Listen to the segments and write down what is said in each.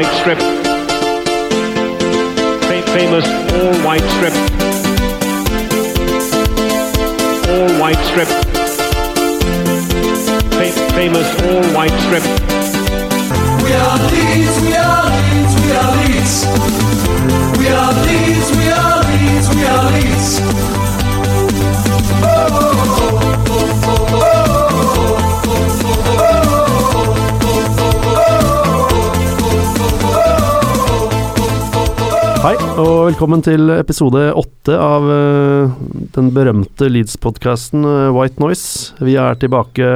white strip. Famous all-white strip. All-white strip. Famous all-white strip. We are leads, we are leads, we are leads. We are leads, we are leads, we are leads. Oh. oh Hei, og velkommen til episode åtte av uh, den berømte Leeds-podkasten White Noise. Vi er tilbake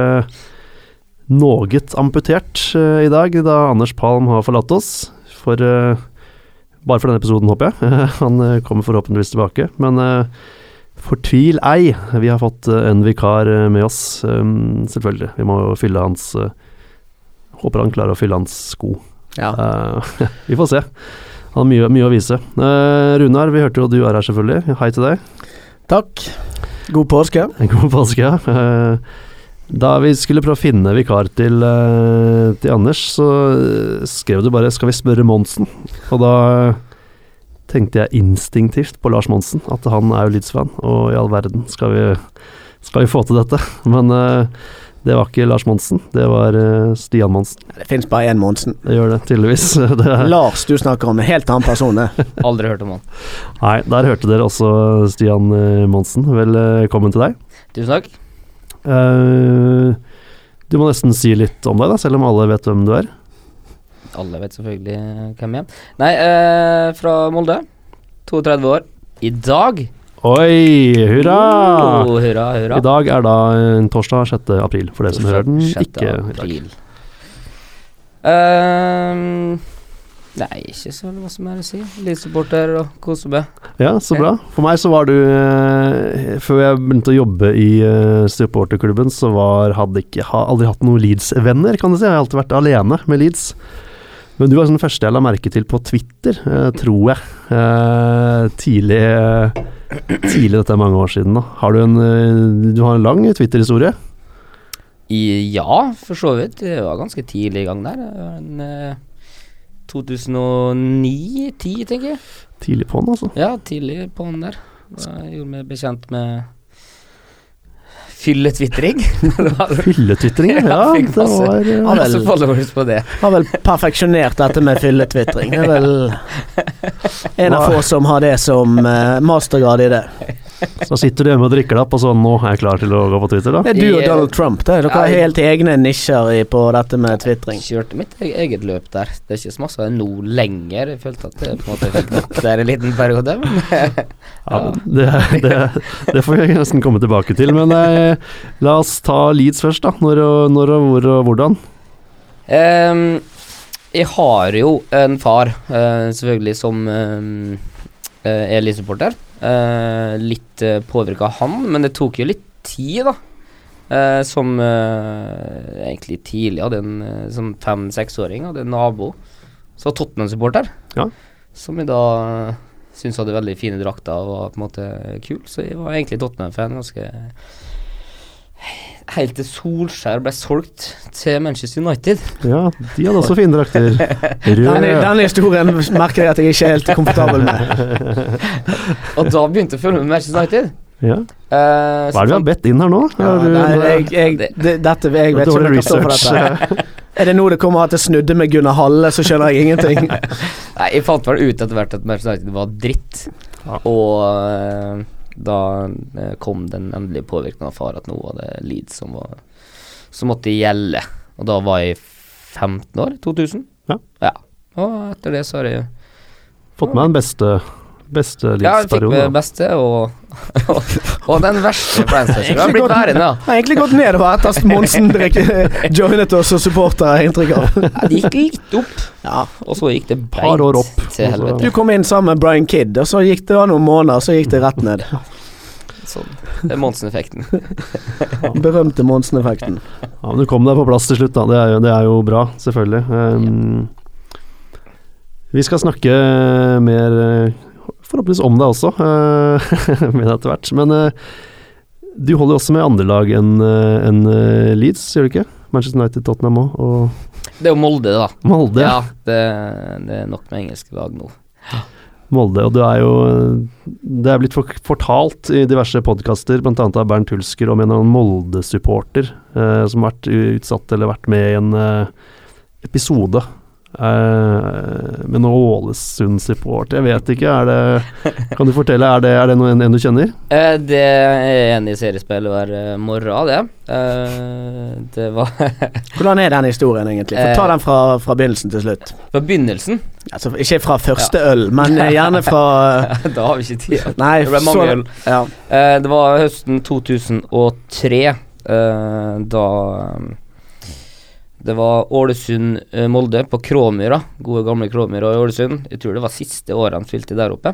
noe amputert uh, i dag, da Anders Palm har forlatt oss. For eh, Bare for denne episoden, håper jeg. Han eh, kommer forhåpentligvis tilbake. Men eh, fortvil ei, vi har fått eh, en vikar eh, med oss, um, selvfølgelig. Vi må jo fylle hans eh, Håper han klarer å fylle hans sko. Ja. Eh, vi får se. Han har mye, mye å vise. Eh, Runar, vi hørte jo at du er her, selvfølgelig. Hei til deg. Takk. God påske. God påske. Eh, da vi skulle prøve å finne vikar til, eh, til Anders, så eh, skrev du bare 'skal vi spørre Monsen'? Og da tenkte jeg instinktivt på Lars Monsen, at han er jo Leeds-fan, og i all verden skal vi, skal vi få til dette. Men eh, det var ikke Lars Monsen, det var eh, Stian Monsen. Det fins bare én Monsen. Det gjør det, tydeligvis. Det er, Lars du snakker om, en helt annen person. Aldri hørt om han. Nei, der hørte dere også Stian eh, Monsen. Velkommen til deg. Tusen takk. Uh, du må nesten si litt om deg, da, selv om alle vet hvem du er. Alle vet selvfølgelig hvem jeg er. Nei, uh, fra Molde. 32 år. I dag Oi, hurra! Oh, hurra, hurra. I dag er da torsdag 6. april, for dere som hører den 6. ikke i dag. april. Ehm, nei, ikke så veldig som er å si. Litt supporter og kose meg. Ja, så bra. For meg så var du eh, Før jeg begynte å jobbe i eh, supporterklubben, så var, hadde jeg ha, aldri hatt noen Leeds-venner, kan du si. Jeg har alltid vært alene med Leeds. Men du var sånn den første jeg la merke til på Twitter, eh, tror jeg. Eh, tidlig eh, Tidlig, dette er mange år siden, da. Har du en eh, Du har en lang Twitter-historie? Ja, for så vidt. Det var ganske tidlig i gang der. En, eh, 2009-10, tenker jeg. Tidlig på den, altså. Ja, tidlig på den der. Jeg gjorde meg bekjent med fylletvitring. Fylletvitring, ja. Ja, fikk det var eh, Ja, Masse followers på det. Har vel perfeksjonert dette med fylletvitring. Det er vel en av få som har det som eh, mastergrad i det. Så sitter du hjemme og drikker deg opp, og så nå er jeg klar til å gå på Twitter, da. Det er du og Donald Trump. Det. Dere har helt egne nisjer på dette med tvitring. Kjørte mitt e- eget løp der. Det er ikke så masse nå lenger. Jeg følte at det på en måte fikk nok der en liten periode. Men Ja, det, det, det får vi nesten komme tilbake til. Men eh, la oss ta Leeds først, da. Når og, når og hvor og hvordan. Um, jeg har jo en far, uh, selvfølgelig, som um, er Leeds-supporter. Uh, litt uh, påvirka av han, men det tok jo litt tid, da. Uh, som uh, egentlig tidlig hadde en uh, som fem-seksåring hadde en nabo som var Tottenham-supporter. Ja. Som jeg da uh, syntes hadde veldig fine drakter og var på en måte kul. Så jeg var egentlig Tottenham-fan ganske Helt til Solskjær ble solgt til Manchester United. Ja, de hadde også fine drakter. Denne, Rød. denne historien merker jeg at jeg ikke er helt komfortabel med. Og da begynte jeg å følge med Manchester United. Ja. Uh, Hva er det vi har bedt inn her nå? Ja, du- nei, jeg, jeg, det, dette, jeg vet ikke om jeg kan for dette. Er det nå det kommer at det snudde med Gunnar Halle, så skjønner jeg ingenting. Nei, jeg fant vel ut etter hvert at Manchester United var dritt. Ja. Og eh, da eh, kom den endelige påvirkningen av far at nå var det Leeds som, var, som måtte gjelde. Og da var jeg 15 år, 2000. Ja. Og etter det så har jeg Fått med den beste, beste Ja, jeg fikk beste og, og, og den verste Brandstation. har blitt værende. Jeg har egentlig gått nedover etter at Monsen joinet oss og supporta, inntrykk av. Ja, det gikk litt opp, Ja. og så gikk det beint til helvete. Du kom inn sammen med Brian Kidd, og så gikk det noen måneder, så gikk det rett ned. Sånn. Det er Monsen-effekten. Berømte Monsen-effekten. Ja, men du kom deg på plass til slutt, da. Det er jo, det er jo bra, selvfølgelig. Um, vi skal snakke mer eh, forhåpentligvis om deg også, eh, med etter hvert. Men eh, du holder jo også med andre lag enn eh, eh, Leeds, gjør du ikke? Manchester United, Tottenham òg, og Det er jo Molde, da. Molde. Ja, det, det er nok med engelske lag nå. Molde, og du er jo Det er blitt fortalt i diverse podkaster, bl.a. av Bernt Hulsker, om en eller annen Molde-supporter eh, som har vært utsatt eller vært med i en eh, episode eh, med noe Ålesund-support. Jeg vet ikke, er det Kan du fortelle, er det, er det noen en du kjenner? Uh, det er en i seriespill hver uh, morgen, det. Uh, det var Hvordan er den historien, egentlig? Få ta Eh. den fra, fra begynnelsen til slutt. fra begynnelsen. Altså, ikke fra første øl, men eh, gjerne fra da har vi ikke tid. Nei, Det ble mange så- øl. Ja. Eh, det var høsten 2003, eh, da eh, Det var Ålesund-Molde på Kråmyra. Gode, gamle Kråmyra i Ålesund. Jeg tror det var siste året han spilte der oppe.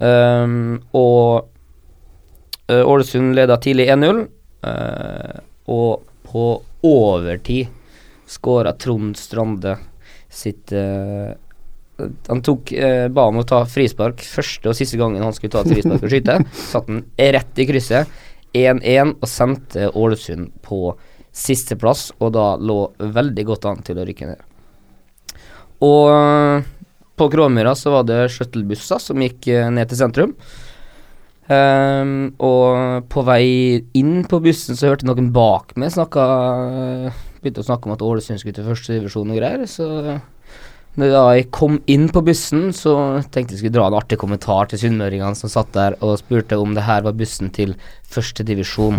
Um, og eh, Ålesund leda tidlig 1-0, uh, og på overtid skåra Trond Strande sitt uh, han tok, eh, ba om å ta frispark første og siste gangen han skulle ta et frispark og skyte. Satt den rett i krysset. 1-1 og sendte Ålesund på sisteplass, og da lå veldig godt an til å rykke ned. Og eh, på Kråmyra så var det shuttlebusser som gikk eh, ned til sentrum. Um, og på vei inn på bussen så hørte noen bak meg snakka Begynte å snakke om at Ålesund skulle til første divisjon og greier. Så når jeg kom inn på bussen, så tenkte jeg skulle dra en artig kommentar til sunnmøringene som satt der og spurte om det her var bussen til førstedivisjon.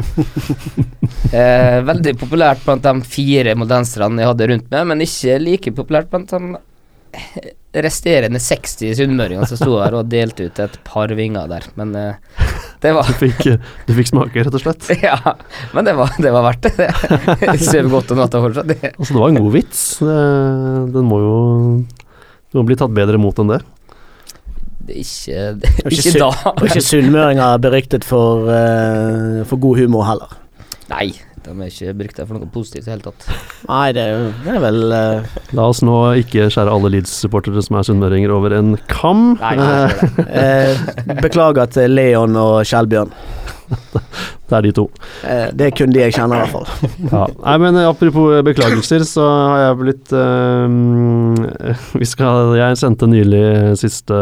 eh, veldig populært blant de fire moldenserne jeg hadde rundt meg, men ikke like populært blant de resterende 60 sunnmøringene som sto her og delte ut et par vinger der. Men uh, det var Du fikk, du fikk smake, rett og slett. Ja, men det var, det var verdt det. Jeg sover godt om natta fortsatt. Det- Altså, det var en god vits. Den må jo Du må bli tatt bedre imot enn det. Det er ikke, det er ikke ikke da. Og ikke sunnmøringer beryktet for, uh, for god humor heller. Nei, de er ikke brukt der for noe positivt i det hele tatt. Nei, det, er jo- det er vel uh... La oss nå ikke skjære alle Leeds-supportere som er sunnmøringer over en kam. Nei, Eh, Beklager til Leon og Kjellbjørn. det er de to. Eh, det er kun de jeg kjenner, i hvert fall. Ja. Nei, men apropos beklagelser, så har jeg blitt eh, Vi skal Jeg sendte nylig siste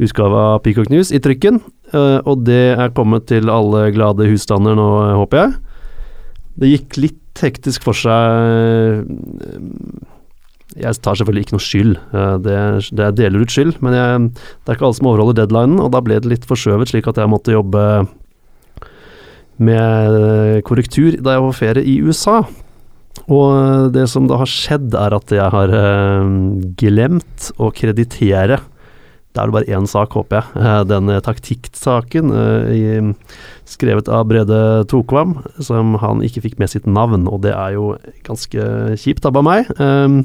utgave av Peacock News i trykken, eh, og det er kommet til alle glade husstander nå, håper jeg. Det gikk litt hektisk for seg. Jeg tar selvfølgelig ikke noe skyld, eh, det, det deler ut skyld, men jeg, det er ikke alle som overholder deadlinen, og da ble det litt forskjøvet, slik at jeg måtte jobbe med korrektur da jeg var på ferie i USA. Og det som da har skjedd, er at jeg har eh, glemt å kreditere Det er det bare én sak, håper jeg. Eh, den taktikksaken eh, skrevet av Brede Tokvam, som han ikke fikk med sitt navn. Og det er jo ganske kjipt av meg, eh,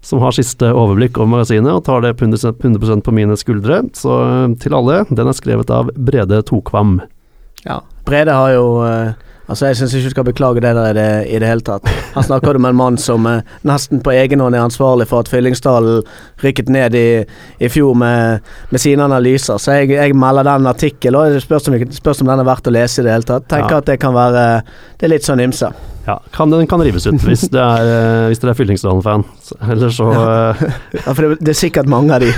som har siste overblikk over magasinet og tar det 100 100 på mine skuldre. Så eh, til alle, den er skrevet av Brede Tokvam. Ja. Brede har jo eh, Altså, jeg syns ikke du skal beklage det der i det, i det hele tatt. Her snakker du med en mann som eh, nesten på egen hånd er ansvarlig for at Fyllingsdalen rykket ned i, i fjor med, med sine analyser. Så jeg, jeg melder den artikkelen, og det spørs om, spørs om den er verdt å lese i det hele tatt. Tenker Ja. at det kan være Det er litt sånn ymse. Ja, kan, den kan rives ut hvis, det er, eh, hvis er Fyllingsdalen-fan. Eller så eh, Ja, for det, det er sikkert mange av de.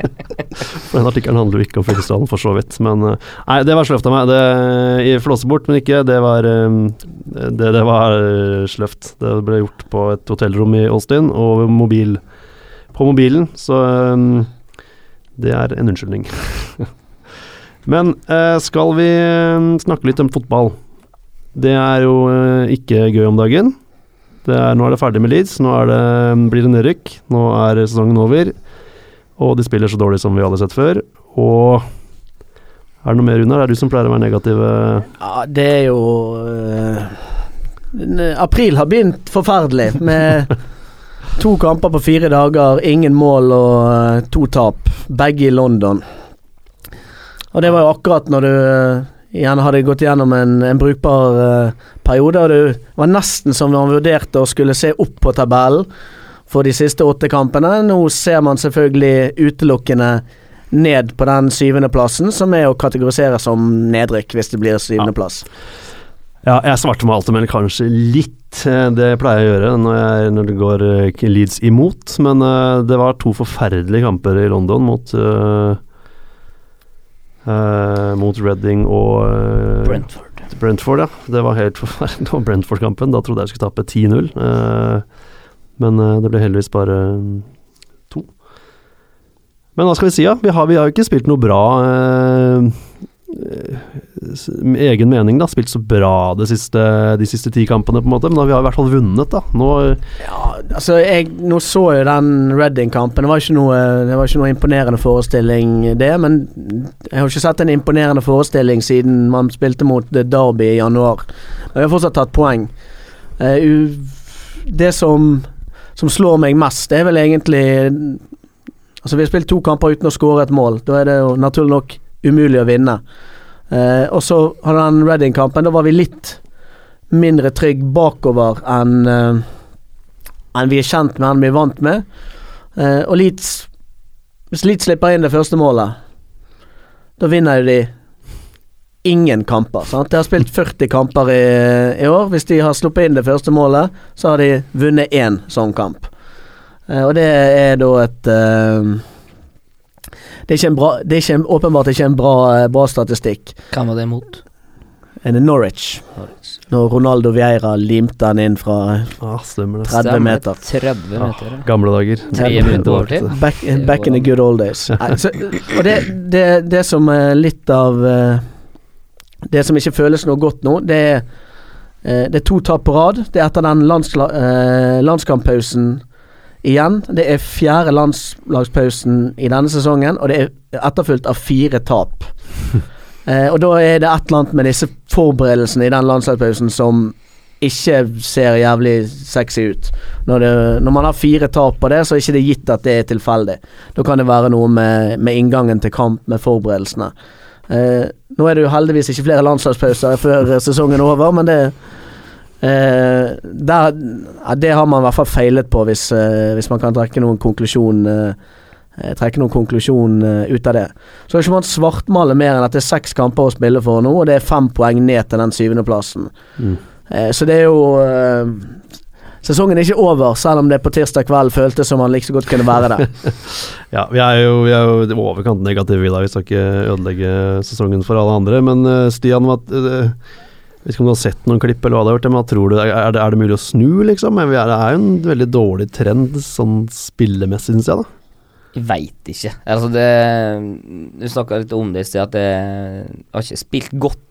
For den artikkelen handler jo ikke om Fyllingsdalen, for så vidt. Men eh, Nei, det var sløvt av meg. Det flåste bort, men ikke. Det var Det, det var sløvt. Det ble gjort på et hotellrom i Austin, og mobil på mobilen, så det er en unnskyldning. Men skal vi snakke litt om fotball? Det er jo eh, ikke gøy om dagen. Det er, nå er det ferdig med Leeds, nå er det, blir det nedrykk. Nå er sesongen over. Og de spiller så dårlig som vi alle har sett før. Og er det noe mer, Runar? Det er du som pleier å være negativ. eh. Ja, det er jo øh, April har begynt forferdelig, med to kamper på fire dager, ingen mål og to tap. Begge i London. Og det var jo akkurat når du eh, igjen hadde gått gjennom en, en brukbar uh, periode, og det var nesten som når man vurderte å skulle se opp på tabellen for de siste åtte kampene. Nå ser man selvfølgelig utelukkende ned på den syvendeplassen, som er å kategorisere som nedrykk hvis det blir syvendeplass. Ja, jeg svarte med men kanskje litt. eh, Det pleier jeg å gjøre når, jeg, når det går eh, Leeds imot. Men uh, det var to forferdelige kamper i London mot eh, eh, Mot Reading og uh, Brentford. Brentford, ja. Det var helt forferdelig. var Brentford-kampen, da trodde jeg skulle tape 10-0. Uh, men eh, det ble heldigvis bare to. Men hva skal vi si, da? Vi har, vi har jo ikke spilt noe bra egen mening, da. Spilt så bra de siste, de siste ti kampene, på en måte. Men da vi har i hvert fall vunnet, da. Nå eh, Ja, altså jeg Nå så jo den Reading-kampen. Det, var ikke noe- det var ikke noe imponerende forestilling, det. Men jeg har ikke sett en imponerende forestilling siden man spilte mot eh, Derby i januar. Men vi har fortsatt tatt poeng. Eh, det som, som slår meg mest, det er vel egentlig Altså Vi har spilt to kamper uten å skåre et mål. Da er det jo naturlig nok umulig å vinne. Eh, og så har den Reading-kampen, da var vi litt mindre trygg bakover enn eh, enn vi er kjent med, enn vi er vant med. Eh, og Leeds Hvis Leeds slipper inn det første målet, da vinner jo de ingen kamper. Sant? De har spilt 40 kamper i, i år. Hvis de har sluppet inn det første målet, så har de vunnet én sånn kamp. Eh, og det er da et eh, Det er ikke en bra Det er ikke en, åpenbart ikke en bra, eh, bra statistikk. Hvem var det imot? En Norwich. Når Ronaldo Vieira limte den inn fra ah, Stemmer det. 30 meter. 30 meter, ah, Gamle dager. Back, back in the good old days. Nei, så, og det, det, det som er litt av eh, Det som ikke føles noe godt nå, det er eh, Det er to tap på rad. Det er etter den landsla, eh, landskamppausen igjen. Det er fjerde landslagspausen i denne sesongen, og det er etterfulgt av fire tap. Eh, og da er det et eller annet med disse forberedelsene i den landslagspausen som ikke ser jævlig sexy ut. Når, det, når man har fire tap på det, så er det ikke gitt at det er tilfeldig. Da kan det være noe med, med inngangen til kamp, med forberedelsene. Eh, nå er det jo heldigvis ikke flere landslagspauser før sesongen er over, men det eh, der, ja, Det har man i hvert fall feilet på, hvis, eh, hvis man kan trekke noen konklusjon eh, Trekke noen konklusjon eh, ut av det. Så kan ikke man svartmale mer enn at det er seks kamper å spille for nå, og det er fem poeng ned til den syvendeplassen. Mm. Eh, så det er jo eh, Sesongen er ikke over, selv om det på tirsdag kveld føltes som han like så godt kunne være det. Ja, vi er jo, vi er jo overkant negative i dag. Vi skal ikke ødelegge sesongen for alle andre. Men Stian, hva, eh, vet ikke om du har sett noen klipp, eller hva det har vært, men tror du, er det, er det mulig å snu, liksom? Men det er jo en veldig dårlig trend sånn spillemessig, syns jeg, da. Jeg veit ikke. Altså det Du snakka litt om det i sted, at jeg har ikke spilt godt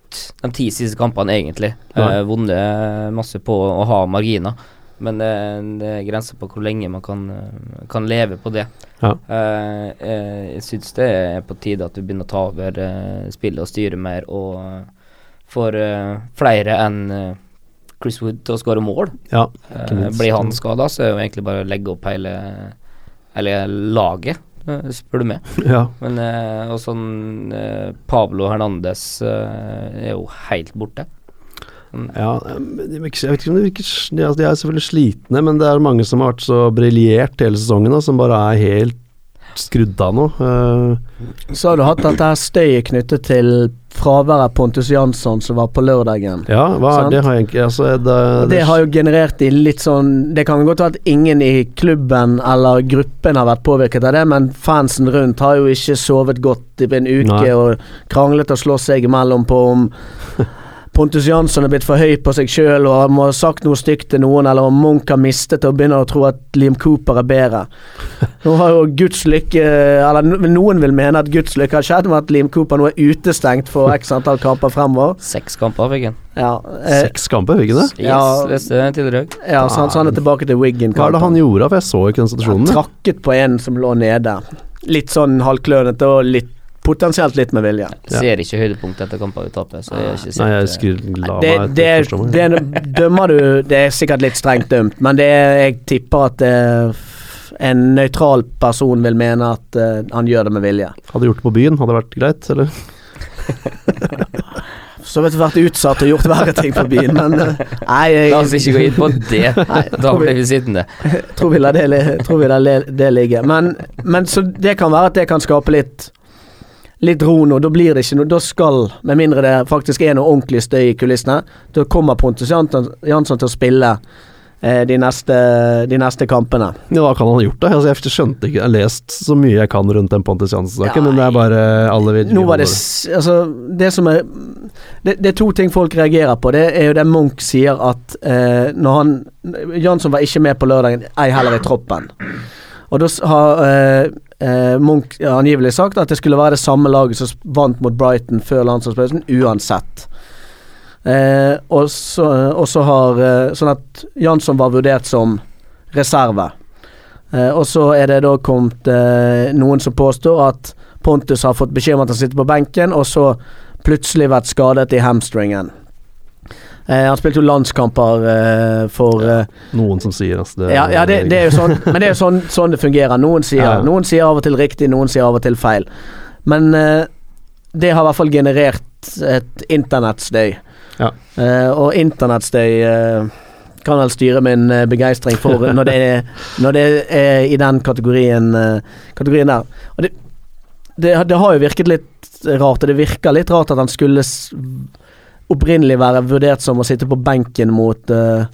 de ti siste kampene, egentlig. Ja. Vunnet masse på å ha marginer. Men det, det er grenser på hvor lenge man kan, kan leve på det. Ja. Eh, eh, jeg syns det er på tide at du begynner å ta over eh, spillet og styre mer, og uh, eh, flere enn uh, Chris Wood til å skåre mål. Ja, uh, blir han skada, så er det jo egentlig bare å legge opp hele Hele laget, spør du meg. ja. Men og sånn Pablo Hernandez er jo helt borte. Mm. Ja, jeg vet ikke om de virker de er, selvfølgelig slitne, men det er mange som har vært så briljert hele sesongen, da, som bare er helt skrudd av nå. Så har du hatt dette støyet knyttet til fraværet Pontus Jansson som var på lørdagen. ja, hva det? Har jeg altså, det, det, det har jo generert i litt sånn Det kan godt være at ingen i klubben eller gruppen har vært påvirket av det, men fansen rundt har jo ikke sovet godt i en uke Nei. og kranglet og slåss seg imellom på om Pontus Jansson er blitt for høy på seg sjøl og må ha sagt noe stygt til noen, eller om Munch har mistet og begynner å tro at Liam Cooper er bedre. Nå har jo Guds lykke Eller noen vil mene at Guds lykke har skjedd med at Liam Cooper nå er utestengt for x antall kamper fremover. Seks kamper Wiggen. Ja, eh, Seks kamper, Wiggen det? Yes, Ja. leste jeg tidligere ja så, han, så han er tilbake til Wiggen. Hva er det han gjorde, for jeg så ikke den situasjonen? Han trakket på en som lå nede. Litt sånn halvklønete og litt potensielt litt med vilje. Ja. Ser ikke høydepunktet etter kamper vi taper, så jeg har ikke sett Nei, jeg eh, skulle la Det, meg det, det, det dømmer du Det er sikkert litt strengt dømt, men det er, jeg tipper at det, en nøytral person vil mene at eh, han gjør det med vilje. Hadde gjort det på byen, hadde det vært greit, eller? Så vet du vært utsatt og gjort verre ting på byen, men eh, Nei, La oss ikke gå inn på det. da blir vi sittende. tror vi lar det, tror vi lar det ligge. Men, men så det kan være at det kan skape litt litt ro nå. Da blir det ikke noe Da skal, med mindre det faktisk er noe ordentlig støy i kulissene, da kommer Pontus Jansson til å spille eh, de, neste, de neste kampene. Ja, hva kan han ha gjort, da? Altså, jeg skjønte ikke Jeg har lest så mye jeg kan rundt den Pontus Jansen-saken, Ja, men det er bare alle vet Nå var det Altså, det som er det, det er to ting folk reagerer på. Det er jo det Munch sier at eh, når han Jansson var ikke med på lørdagen, ei heller i troppen. Og da har eh, eh, Munch angivelig sagt at det skulle være det samme laget som vant mot Brighton før landslagspausen, uansett. Eh, og så så har eh, Sånn at Jansson var vurdert som reserve. Eh, og så er det da kommet eh, noen som påstår at Pontus har fått beskjed om at han sitter på benken, og så plutselig vært skadet i hamstringen. Eh, han spilte jo landskamper eh, for eh, Noen som sier altså, det, ja, ja det, det er jo sånn Men det er jo sånn, sånn det fungerer. Noen sier, Ja, noen sier av og til riktig, noen sier av og til feil. Men eh, det har i hvert fall generert et internettstøy. Ja. Eh, og internettstøy eh, kan vel styre min begeistring for når det, er, når det er i den kategorien, kategorien der. Og det, det, det har jo virket litt rart, og det virker litt rart at han skulle opprinnelig være vurdert som å sitte på benken mot eh,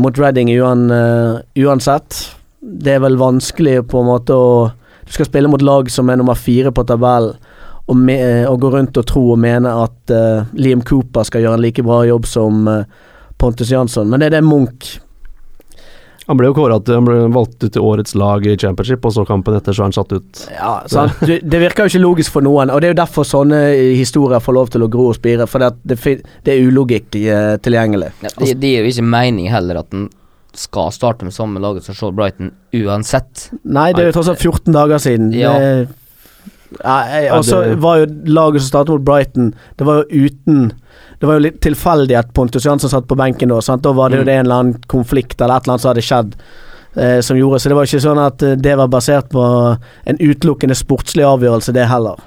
mot Reading uan, uh, uansett. Det er vel vanskelig på en måte å Du skal spille mot lag som er nummer fire på tabellen, og, og gå rundt og tro og mene at uh, Liam Cooper skal gjøre en like bra jobb som Pontus Jansson, men det er det Munch Han ble jo kåret til Han ble valgt ut til årets lag i championship, og så kampen etter så er han satt ut. Ja, sant? Du, det virker jo ikke logisk for noen, og det er jo derfor sånne historier får lov til å gro og spire, for det, det, det er ulogikk eh, tilgjengelig. Ja, det, det gir jo ikke mening heller at den skal starte med samme laget som Shaw Brighton uansett. Nei, det er jo tross alt 14 dager siden. Ja. Det- Ja, jeg- og så var jo laget som startet mot Brighton Det var jo uten Det var jo litt tilfeldig at Pontus Jansson satt på benken da. Sant? Da var det jo Mm. det en eller annen konflikt eller et eller annet som hadde skjedd. Eh, som gjorde Så det var ikke sånn at eh, det var basert på en utelukkende sportslig avgjørelse, det heller.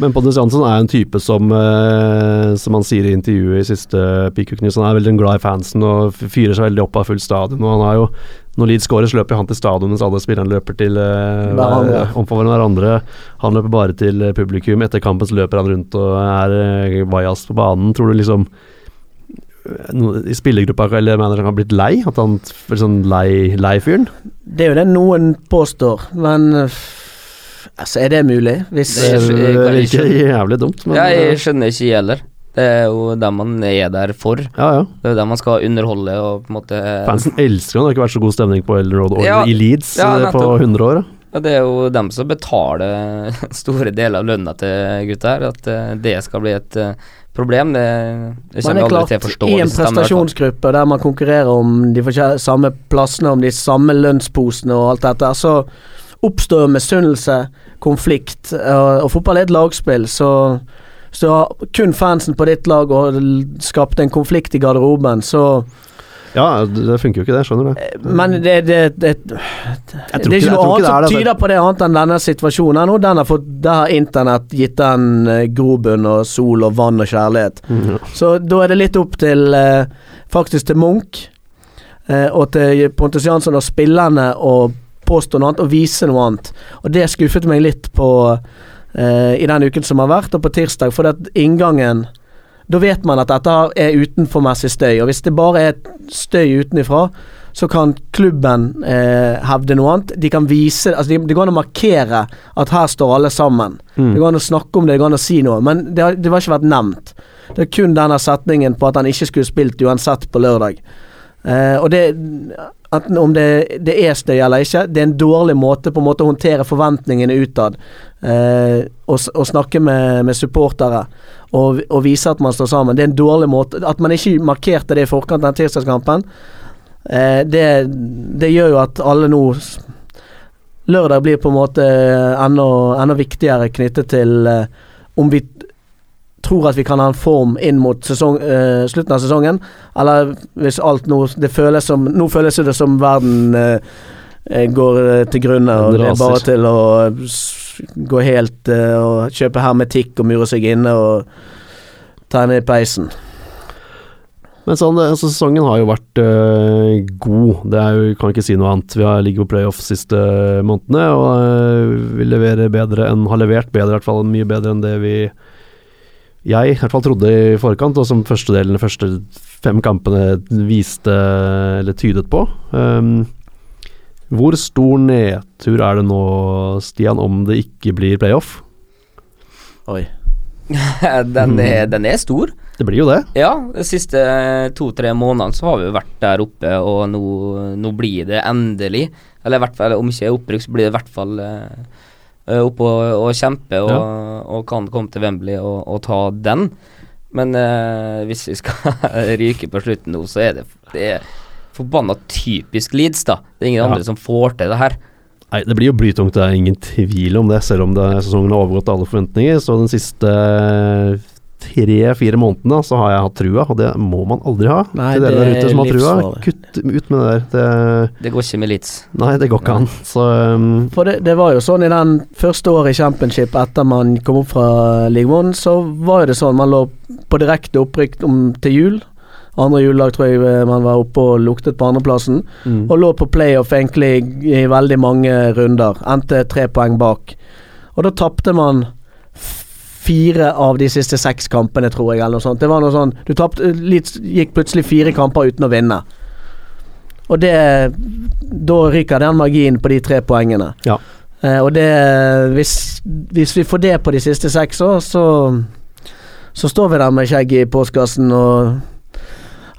Men Pontus Jansson er en type som eh, Som han sier i intervjuet i siste News, han er veldig glad i fansen og fyrer seg veldig opp av fullt stadion. Og han har jo Når Leeds scorer, så løper han til stadion mens alle spillerne løper til eh, Hverandre. ja. omfavner hverandre. Han løper bare til eh, publikum. Etter kampen så løper han rundt og er eh, bajas på banen. Tror du liksom eh, i spillergruppa eller manageren har blitt lei? At han er sånn lei, lei fyren? Det er jo det noen påstår, men eh, Altså, er det mulig? Hvis Det er- virker ikke- jævlig dumt, men eh, jeg skjønner ikke jeg heller. Det er jo dem man er der for. Det ja, Det er jo dem man skal underholde og på en måte Fansen elsker han. Det har ikke vært så god stemning på Ellen Road Ja, i Leeds ja, eh, på 100 år. da. Ja, det er jo dem som betaler store deler av lønna til gutta her. At eh, det skal bli et eh, problem, det, det Man kommer er aldri klart til å forstå. i en klart, i en prestasjonsgruppe der man konkurrerer om de samme plassene, om de samme lønnsposene og alt dette, så oppstår misunnelse, konflikt, og, og fotball er et lagspill, så hvis du har kun fansen på ditt lag og skapt en konflikt i garderoben, så Ja, det, funker jo ikke det, skjønner du. Men det, det, det, det, er ikke- noe annet som tyder på det annet enn denne situasjonen nå. Den har fått, der har internett gitt den eh, grobunn og sol og vann og kjærlighet. Mhm. Så da er det litt opp til eh, faktisk til Munch eh, og til Pontus Jansson og spillerne å påstå noe annet og vise noe annet. Og det skuffet meg litt på eh, i den uken som har vært, og på tirsdag, for at inngangen da vet man at dette er utenformessig støy, og hvis det bare er støy utenifra, så kan klubben eh, hevde noe annet. De kan vise altså de, Det går an å markere at her står alle sammen. Mm. Det går an å snakke om det, det går an å si noe, men det har, det har ikke vært nevnt. Det er kun denne setningen på at han ikke skulle spilt uansett på lørdag. Eh, og det at Om det, det er støy eller ikke, det er en dårlig måte på en måte å håndtere forventningene utad. Eh, snakke med, med supportere og, og vise at man står sammen. Det er en dårlig måte At man ikke markerte det i forkant av tirsdagskampen, eh, det, det gjør jo at alle nå Lørdag blir på en måte enda, enda viktigere knyttet til eh, om vi tror at vi kan ha en form inn mot sesong, uh, slutten av sesongen, eller hvis alt nå Det føles som Nå føles det som verden eh, går til grunne, og det er bare til å gå helt uh, og kjøpe hermetikk og mure seg inne og ta i peisen. Men sånn, altså, sesongen har jo vært øh, god. Det er jo, kan ikke si noe annet. Vi har ligget på playoff siste månedene, og øh, vi leverer bedre enn Har levert bedre, i hvert fall mye bedre enn det vi jeg i hvert fall trodde i forkant, og som første delen, de første fem kampene viste eller tydet på. Um, hvor stor nedtur er det nå, Stian, om det ikke blir playoff? Oi. den, er, den er stor. Det blir jo det. Ja, de siste to-tre månedene så har vi jo vært der oppe, og nå, nå blir det endelig Eller i hvert fall, om ikke opprykk, så blir det i hvert fall eh, oppe og, og kjempe, og, og kan komme til Wembley og, og ta den. Men eh, hvis vi skal ryke på slutten nå, så er det, det er forbanna typisk Leeds, da. Det er ingen Ja. andre som får til det her. Nei, Det blir jo blytungt, det er ingen tvil om det, selv om det, sesongen har overgått alle forventninger. Så den siste tre-fire månedene så har jeg hatt trua, og det må man aldri ha. Nei, Til dere der ute som har trua, kutt ut med det der. Det, Det går ikke med Leeds. nei, det går ikke an. Så um, For det, det var jo sånn i den første året i Championship etter man kom opp fra League One, så var jo det sånn man lå på direkte opprykk til jul. Andre juledag tror jeg eh, man var oppe og luktet på andreplassen. mm. Og lå på playoff egentlig i veldig mange runder. Endte tre poeng bak. Og da tapte man fire av de siste seks kampene, tror jeg, eller noe sånt. Det var noe sånn Du tapt, litt, gikk plutselig fire kamper uten å vinne. Og det Da ryker den magien på de tre poengene. Ja. Eh, og det hvis, hvis vi får det på de siste seks år, så Så står vi der med skjegget i postkassen og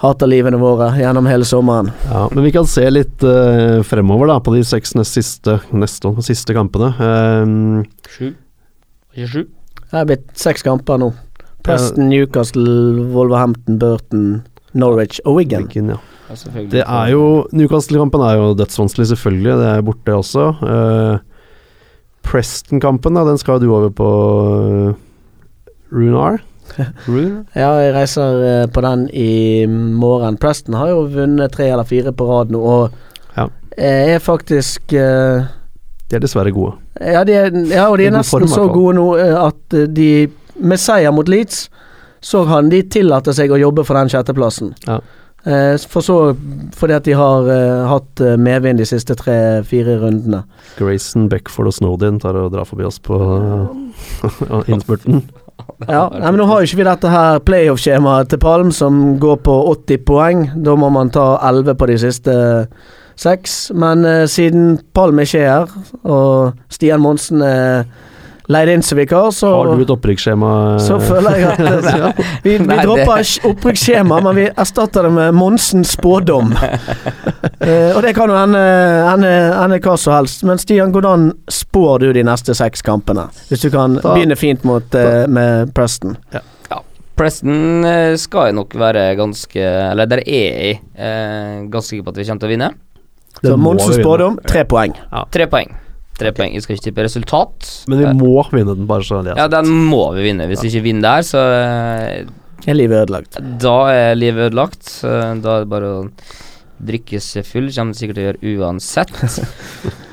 hater livene våre gjennom hele sommeren. Ja, men vi kan se litt eh, fremover da, på de seks nest siste, neste, siste kampene. Um, Sju. Ikke sju? Det er blitt seks kamper nå. Preston, Newcastle, Wolverhampton, Burton, Norwich og Wigan. Wigan, ja. Det er jo Newcastle-kampen er jo dødsvanskelig, selvfølgelig. Det er borte også. Uh, Preston-kampen, da, den skal du over på uh, Runar. Ja, jeg reiser eh, på den i morgen. Preston har jo vunnet tre eller fire på rad nå, og Ja. er faktisk eh, De er dessverre gode. ja, de er, ja, og de er nesten så gode nå eh, at eh, de med seier mot Leeds så kan de tillate seg å jobbe for den sjetteplassen. Ja. Eh, for så fordi at de har uh, hatt medvind de siste tre-fire rundene. Grayson, Beckford og Snowden tar og drar forbi oss på uh, innspurten. Ja, men Nå har jo ikke vi dette her playoff-skjemaet til Palm som går på 80 poeng. Da må man ta 11 på de siste seks. Men eh, siden Palm ikke er her, og Stian Monsen er leid inn som vikar, så, Har du et opprykksskjema? så føler jeg at ja. vi, vi dropper sk- opprykksskjema, men vi erstatter det med Monsens spådom. Eh, og det kan jo ende, ende hva som helst. Men Stian, hvordan spår du de neste seks kampene? Hvis du kan Da- begynne fint mot, eh, med Preston. Preston eh, skal jo nok være ganske Eller der er jeg eh, ganske sikker på at vi kommer til å vinne. Det Så Monsens spådom, tre poeng. Tre poeng. Tre poeng. Vi skal ikke tippe resultat. Men vi Eh, må vinne den, bare så det er Ja, den må vi vinne. Hvis vi ikke vinner der, så eh, Er livet ødelagt? Da er livet ødelagt. Eh, Da er det bare å drikke seg full. Kommer sikkert til å gjøre uansett.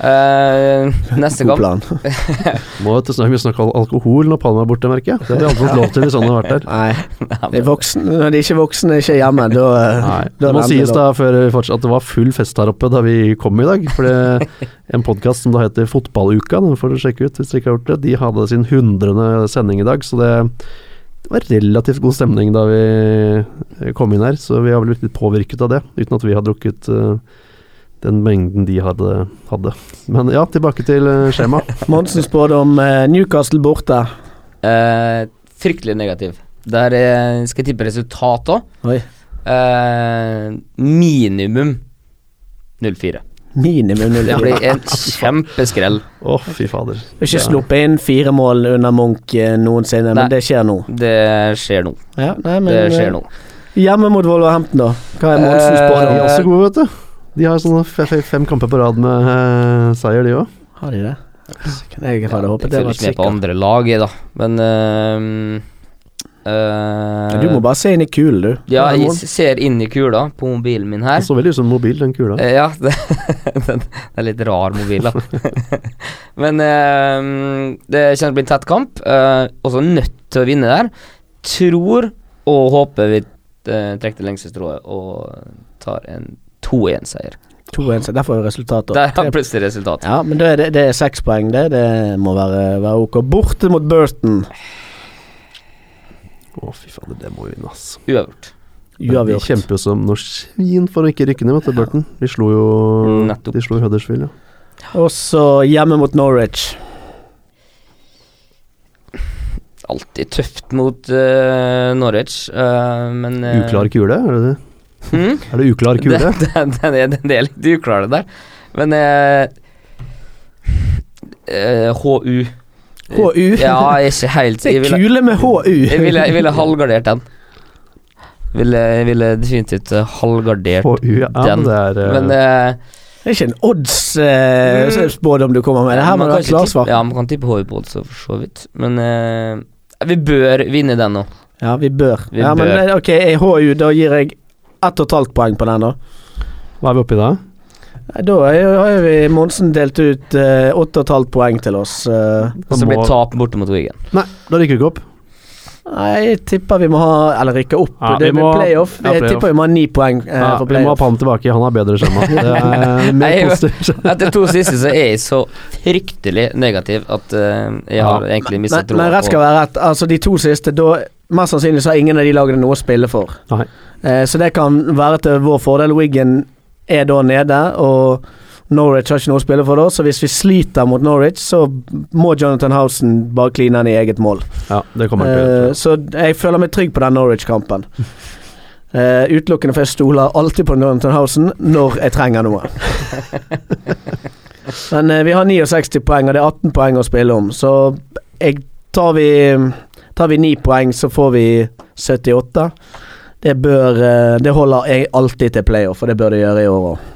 uh, neste God kamp plan. Må jo snakke, vi snakke al- alkohol når Palma er borte, merker jeg. Det hadde vi aldri fått lov til hvis han hadde vært der. Nei, de er voksne, når de ikke voksne, ikke er hjemme, da Nei, det må sies da før vi fortsatt, at det var full fest her oppe da vi kom i dag. For det en podkast som da heter Fotballuka, den får du sjekke ut hvis dere ikke har gjort det. De hadde sin hundrede sending i dag, så det, det var relativt god stemning da vi kom inn her. Så vi har vel blitt litt påvirket av det, uten at vi har drukket eh, den mengden de hadde, hadde. Men ja, tilbake til uh, skjema. Monsen spådom om Newcastle borte. eh, Fryktelig negativ. Der eh, skal jeg tippe resultat òg. Eh, minimum 0-4. Minimum null. Det blir en kjempeskrell. Å, fy fader. Har ikke sluppet inn fire mål under Munch eh, noensinne, Nei. men det skjer nå. Det skjer nå. Ja, nei, men, Det skjer eh, nå. Hjemme mot Wolverhampton, da. Hva er Monsens Eh, De er også gode, vet du. De har sånne fe- fe- fem kamper på rad med uh, seier, de òg. Har de det? Jeg hadde håpet det var sikkert. jeg følger ikke med på andre lag, jeg, da. Men eh, eh, Du må bare se inn i kulen, du. Ja, jeg ser inn i kula på mobilen min her. Den så veldig ut som mobil, den kula. Uh, Ja, det, den, det er litt rar mobil, da. Men uh, det kommer til å bli en tett kamp. Uh, også nødt til å vinne der. Tror og håper vi trekker det lengste strået og tar en 2-1-seier. 2-1, Der får vi resultatet Der har plutselig resultat. Ja, men det, det, det er seks poeng, det. Det må være, være ok. Borte mot Burton. Å, fy fader, det må vi vinne, ass. Uavgjort. Vi kjemper jo som noe svin for å ikke rykke ned, vet du, Burton. De slo jo Nettopp. De slo Huddersfield, ja. Og så hjemme mot Norwich. Alltid tøft mot uh, Norwich, uh, men uh, Uklar kule, er det det? Hmm? Er det uklar kule? Det, det, det, er, den er litt uklar, det der. Men eh, eh, HU HU? Ja, ikke helt Det Jeg er ville, kule med HU. jeg ville, jeg ville halvgardert den. Ville, jeg ville definitivt eh, halvgardert HU, ja, den. men det er eh, Men uh, Det er ikke en odds-spådom du kommer med. Det her må du ha klarsvar. Ja, man kan tippe HU på odds, for så vidt. Men uh, vi bør vinne den nå. Ja, vi bør. Vi ja, men bør. Men ok, HU, da gir jeg ett og et halvt poeng på den, da. Hva er vi oppe i da? Da har vi Monsen delt ut eh, åtte og et halvt poeng til oss. eh. Og så blir tap borte mot Wigan. Nei, da rykker vi ikke opp. Nei, jeg tipper vi må ha Eller rykke opp. Ja, det vi blir må- playoff. ja, Jeg playoff. tipper vi må ha ni poeng eh, Ja, for vi må ha playoff. Palm tilbake, han har bedre skjema. Det er Nei, mer positivt. Etter to siste så er jeg så fryktelig negativ at eh, jeg har egentlig mistet Men, men rett skal på være rett. Altså, de to siste, da Mest sannsynlig så har ingen av de lagene noe å spille for. Nei. Eh, så det kan være til vår fordel. Wigan er da nede, og Norwich har ikke noe å spille for da, så hvis vi sliter mot Norwich, så må Jonathan Housen bare kline den i eget mål. Ja, det kommer til Eh, så jeg føler meg trygg på den Norwich-kampen. Uh, utelukkende for jeg stoler alltid på Jonathan Housen når jeg trenger noe. Men uh, vi har 69 poeng, og det er 18 poeng å spille om, så jeg tar vi Tar vi 9 poeng, så får vi 78. Det bør eh, Det holder jeg alltid til playoff, og det bør det gjøre i år òg.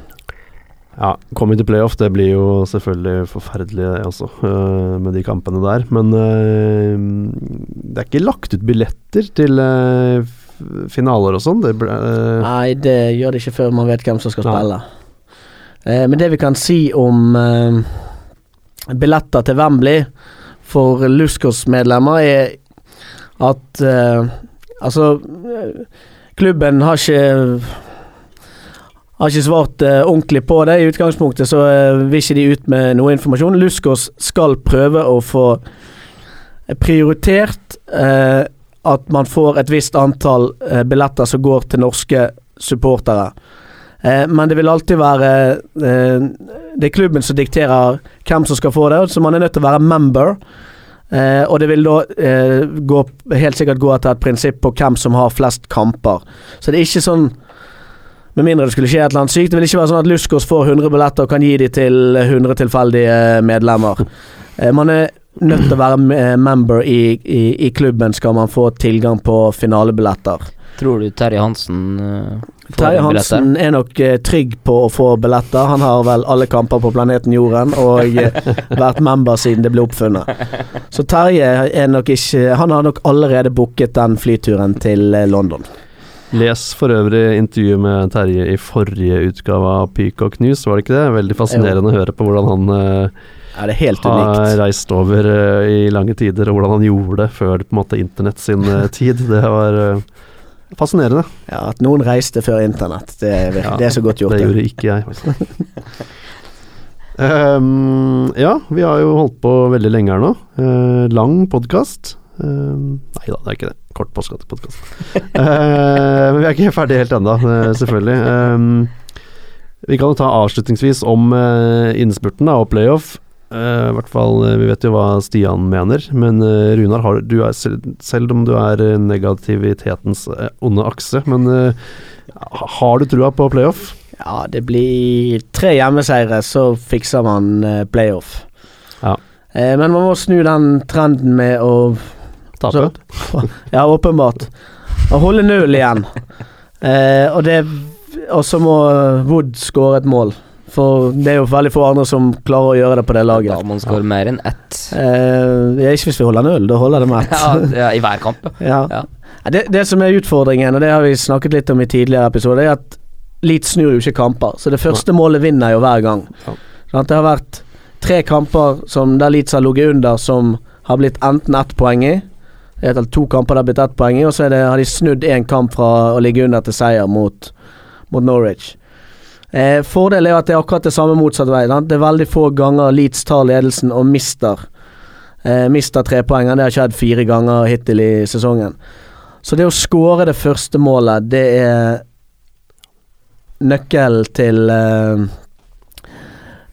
Ja, Kommer vi til playoff, det blir jo selvfølgelig forferdelig det også, øh, med de kampene der. Men øh, det er ikke lagt ut billetter til finaler og sånn. Nei, det gjør det ikke før man vet hvem som skal spille. Nei. men det vi kan si om eh, billetter til Wembley for Luskos-medlemmer, er at eh, Altså, eh, klubben har ikke har ikke svart eh, ordentlig på det. I utgangspunktet så eh, vil ikke de ut med noe informasjon. Luskås skal prøve å få prioritert eh, at man får et visst antall eh, billetter som går til norske supportere. Eh, men det vil alltid være eh, Det er klubben som dikterer hvem som skal få det, så man er nødt til å være member. Eh, og det vil da eh, gå, helt sikkert gå etter et prinsipp på hvem som har flest kamper. Så det er ikke sånn Med mindre det skulle skje et eller annet sykt. Det vil ikke være sånn at Luskos får 100 billetter og kan gi de til 100 tilfeldige medlemmer. Eh, man er nødt til å være member i, i, i klubben skal man få tilgang på finalebilletter. Tror du Terje Hansen uh, får Terje billetter? Hansen er nok uh, trygg på å få billetter. Han har vel alle kamper på planeten Jorden og uh, vært member siden det ble oppfunnet. Så Terje er nok ikke Han har nok allerede booket den flyturen til London. Les for øvrig intervjuet med Terje i forrige utgave av Peacock News, var det ikke det? Veldig fascinerende å høre på hvordan han er det helt har unikt. reist over i lange tider, og hvordan han gjorde det før på en måte internett sin tid. Det var fascinerende. Ja, At noen reiste før internett, det er, Ja, det er så godt gjort. Det gjorde ikke jeg. um, ja, vi har jo holdt på veldig lenge her nå. Uh, lang podkast. nei da, det er ikke det. Kort podkast. men vi er ikke ferdig helt ennå, selvfølgelig. Um, vi kan jo ta avslutningsvis om uh, innspurten da, og playoff. I hvert fall, eh, Vi vet jo hva Stian mener, men uh, Runar, har, du er selv, selv om du er negativitetens onde akse, men uh, har du trua på playoff? Ja, det blir tre hjemmeseire, så fikser man playoff. Ja. Eh, men man må snu den trenden med å Tape? Ja, åpenbart. Å holde null igjen. Eh, og det Og så må Wood skåre et mål. For det er jo veldig få andre som klarer å gjøre det på det laget. Da man skåre mer enn ett. Eh, ikke hvis vi holder null, da holder det med ett. Ja, ja, I hver kamp. Ja. Ja. Ja, Det, det som er utfordringen, og det har vi snakket litt om i tidligere episoder, er at Leeds snur jo ikke kamper. Så det første målet vinner jo hver gang. Ja. Det har vært tre kamper som der Leeds har ligget under, som har blitt enten ett poeng i, Det er to kamper det har blitt ett poeng i, og så det, har de snudd én kamp fra å ligge under til seier mot, mot Norwich. Eh, Fordelen er at det er akkurat det samme motsatt vei. Da. Det er veldig få ganger Leeds tar ledelsen og mister eh, Mister trepoengene. Det har skjedd fire ganger hittil i sesongen. Så det å skåre det første målet, det er nøkkel til eh,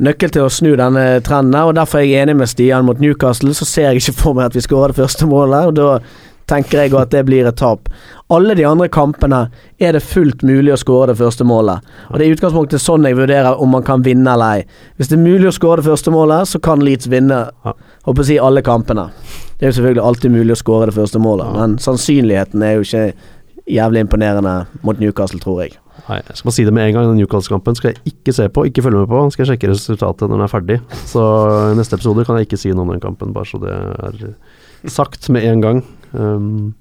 Nøkkel til å snu denne trenden, og derfor er jeg enig med Stian mot Newcastle. Så ser jeg ikke for meg at vi skårer det første målet, og da tenker jeg at det blir et tap. Alle de andre kampene er det fullt mulig å skåre det første målet. Og Det er i utgangspunktet sånn jeg vurderer om man kan vinne eller ei. Hvis det er mulig å skåre det første målet, så kan Leeds vinne håper jeg alle kampene. Det er jo selvfølgelig alltid mulig å skåre det første målet, men sannsynligheten er jo ikke jævlig imponerende mot Newcastle, tror jeg. Nei, jeg skal bare si det med en gang. Den Newcastle-kampen skal jeg ikke se på, ikke følge med på. Skal jeg sjekke resultatet når den er ferdig. Så i neste episode kan jeg ikke si noe om den kampen, bare så det er sagt med en gang. Um,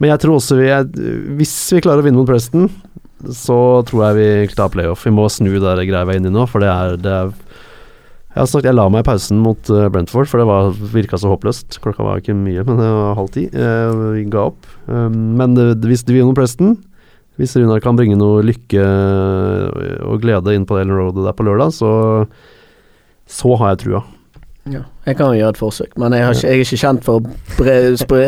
men jeg tror også vi er, Hvis vi klarer å vinne mot Preston, så tror jeg vi tar playoff. Vi må snu det greia vi er inne i nå, for det er, det er jeg snakket, jeg la meg i pausen mot eh, Brentford, for det var, virka så håpløst. Klokka var ikke mye, men det var halv ti. Eh, vi ga opp. Um, men det, hvis vi vinner Preston, hvis Runar kan bringe noe lykke og glede inn på Ellen Road der på lørdag, så, så har jeg trua. Jeg kan jo gjøre et forsøk, men jeg, har ikke, jeg er ikke kjent for å bre, spre,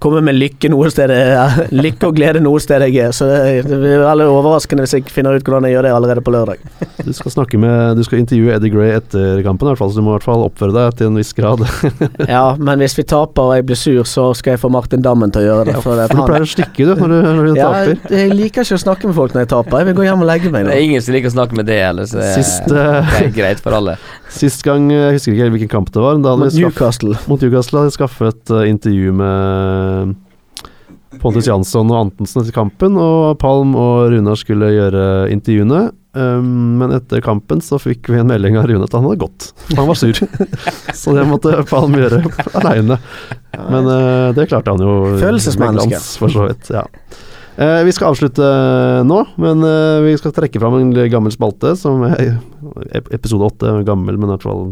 komme med lykke noe sted jeg- Lykke og glede noe sted jeg er. Så det, det blir veldig overraskende hvis jeg finner ut hvordan jeg gjør det allerede på lørdag. Du skal snakke med Du skal intervjue Eddie Gray etter kampen, i hvert fall, så du må i hvert fall oppføre deg til en viss grad. Ja, men hvis vi taper og jeg blir sur, så skal jeg få Martin Dammen til å gjøre det. For det For du pleier å stikke, du, når du, når du ja, taper. jeg liker ikke å snakke med folk når jeg taper. Jeg vil gå hjem og legge meg Det er ingen som liker å snakke med det heller, så det, Sist, uh, det er greit for alle. Sist gang, jeg husker ikke hvilken kamp det var, Mot vi Newcastle. mot Newcastle hadde vi skaffet uh, intervju med Pontus Jansson og Antonsen etter kampen, og Palm og Runar skulle gjøre intervjuene. Um, men etter kampen så fikk vi en melding av Rune at han hadde gått. Han var sur. så det måtte Palm gjøre aleine. Men uh, det klarte han jo. Følelsesmenneske. For så vidt. Ja. Eh, vi skal avslutte nå, men eh, vi skal trekke fram en gammel spalte som er episode åtte, gammel, men i hvert fall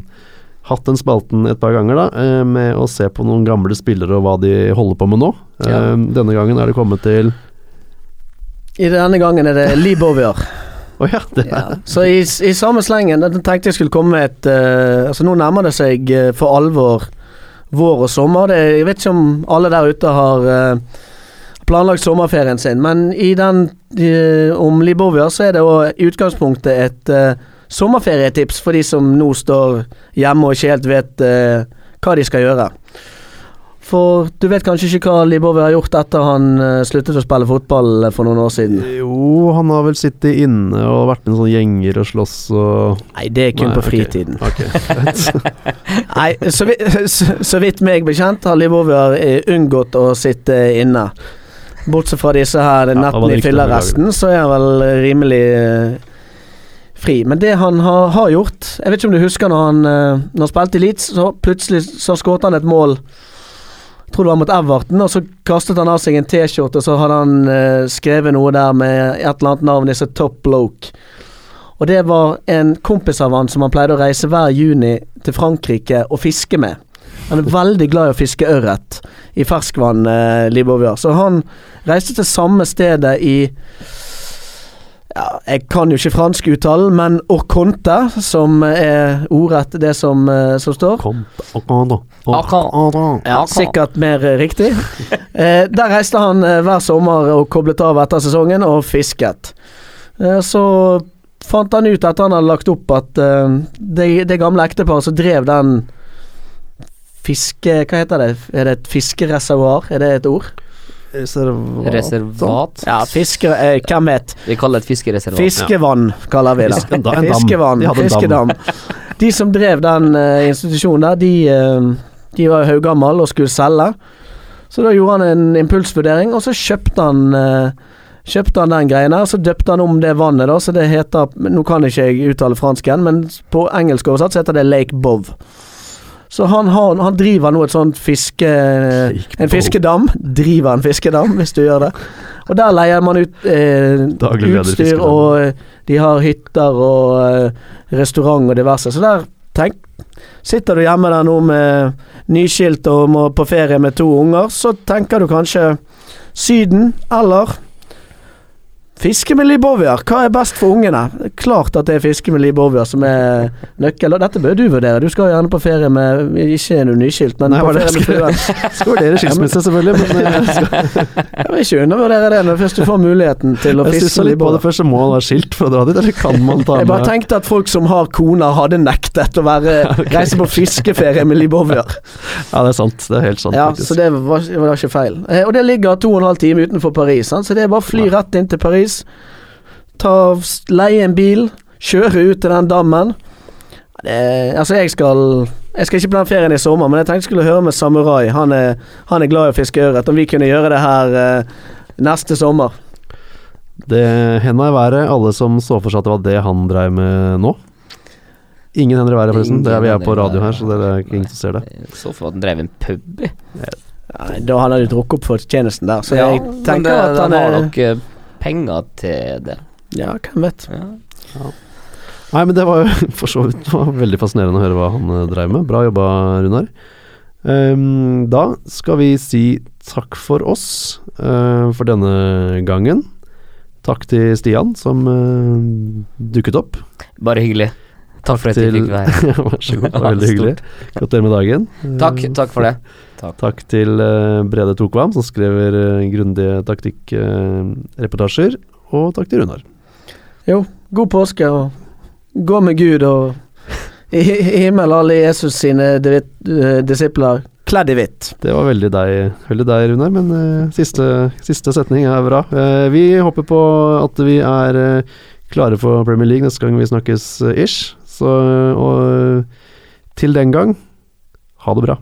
hatt den spalten et par ganger, da, eh, med å se på noen gamle spillere og hva de holder på med nå. Eh, Ja. Denne gangen er det kommet til I denne gangen er det Libovier. Oh, ja, Ja. Så i, i samme slengen Jeg tenkte jeg skulle komme et uh, Altså Nå nærmer det seg uh, for alvor vår og sommer. Det, jeg vet ikke om alle der ute har eh, planlagt sommerferien sin, men i den uh, om Libovia så er det òg i utgangspunktet et uh, sommerferietips for de som nå står hjemme og ikke helt vet uh, hva de skal gjøre. For du vet kanskje ikke hva Libovia har gjort etter han sluttet å spille fotball for noen år siden? Jo, han har vel sittet inne og vært med i sånne gjenger og slåss og Nei, det er kun Nei, på fritiden. Okay. Okay. Nei, så vidt, så, så vidt meg bekjent har Livoviar eh, unngått å sitte inne. Bortsett fra disse her Ja, nettene i fylleresten, så er han vel eh, rimelig eh, fri. Men det han har, har gjort Jeg vet ikke om du husker når han, eh, når han spilte i Leeds, så plutselig så skåret han et mål. Jeg tror det var mot Everton, og så kastet han av seg en T-skjorte, og så hadde han eh, skrevet noe der med et eller annet navn, disse Top Bloke. Og det var en kompis av han som han pleide å reise hver juni til Frankrike og fiske med. Han er veldig glad i å fiske ørret i ferskvann, eh, Liboviar. Så han reiste til samme stedet i ja, Jeg kan jo ikke fransk uttale, men Orconte, som er ordrett det som, eh, som står. Ja, sikkert mer eh, riktig. Eh, der reiste han eh, hver sommer og koblet av etter sesongen og fisket. Eh, så fant han ut etter han hadde lagt opp at eh, det, det gamle ekteparet som drev den fiske... Hva heter det? Er det et fiskereservoar? Er det et ord? Reservat. Reservat. Ja, fiske... Eh, hvem vet? Vi kaller det et fiskereservat. Fiskevann, kaller vi det. Fiskevann, en dam. Fiskevann, De fiskedam. De som drev den uh, institusjonen der, de, uh, de var haugammel og skulle selge. Så da gjorde han en impulsvurdering, og så kjøpte han uh, Kjøpte han den greien her, så døpte han om det vannet, da, så det heter Nå kan ikke jeg uttale fransken, men på engelsk oversatt så heter det Lake Bov. Så han, har, han driver nå et sånt fiske... En fiskedam. Driver en fiskedam, hvis du gjør det. Og der leier man ut eh, utstyr, og eh, de har hytter og eh, restaurant og diverse. Så der tenk, Sitter du hjemme der nå med nyskilt og må på ferie med to unger, så tenker du kanskje Syden eller Fiske med Libovier. Hva er best for ungene? Klart at det er fiske med Libovier som er nøkkel. Og dette bør du vurdere. Du skal gjerne på ferie med Ikke er du nyskilt, men Nei, på ferie med jeg fruen. Skal vurdere skilsmisse, selvfølgelig, men eh, jeg, Jeg vil ikke undervurdere det når først du får muligheten til å jeg fiske med litt på det Libovier. først. så Må han være skilt for å dra dit, eller kan man ta med Jeg bare tenkte at folk som har koner, hadde nektet å være, reise på fiskeferie med Libovier. Ja, det er sant. Det er helt sant, Ja, faktisk. så det var, var ikke feil. Eh, og det ligger to og en halv time utenfor Paris, så det er bare å fly rett inn til Paris. Ta, leie en bil, kjøre ut til den dammen. Det, altså, jeg skal Jeg skal ikke på den ferien i sommer, men jeg tenkte jeg skulle høre med Samurai. Han er, han er glad i å fiske ørret. Om vi kunne gjøre det her eh, neste sommer. Det henda i været, alle som så for seg at det var det han dreiv med nå. Ingen hender i været, forresten. Det er vi er på radio her, så det er ikke ingen som ser det. Så for at han drev en pub i. Nei, da hadde du drukket opp for tjenesten der, så jeg ja, tenker det, at han har er nok eh, penger til det. Ja, hvem vet. Ja. Nei, men det var jo for så vidt veldig fascinerende å høre hva han eh, dreiv med. Bra jobba, Runar. Um, da skal vi si takk for oss uh, for denne gangen. Takk til Stian som uh, dukket opp. Bare hyggelig. Takk for at du til- fikk være. Vær så god, det var veldig hyggelig. Gratulerer med dagen. Takk, Eh, takk for det. Takk til uh, Brede Tokvam, som skriver uh, grundige taktikkreportasjer. og takk til Runar. Jo, god påske, og gå med Gud, og i i himmel alle Jesus sine divi- eh, disipler kledd i hvitt. Det var veldig deg, veldig deg Runar, men uh, siste, siste setning er bra. Uh, vi håper på at vi er uh, klare for Premier League neste gang vi snakkes ish. Så, og til den gang, ha det bra.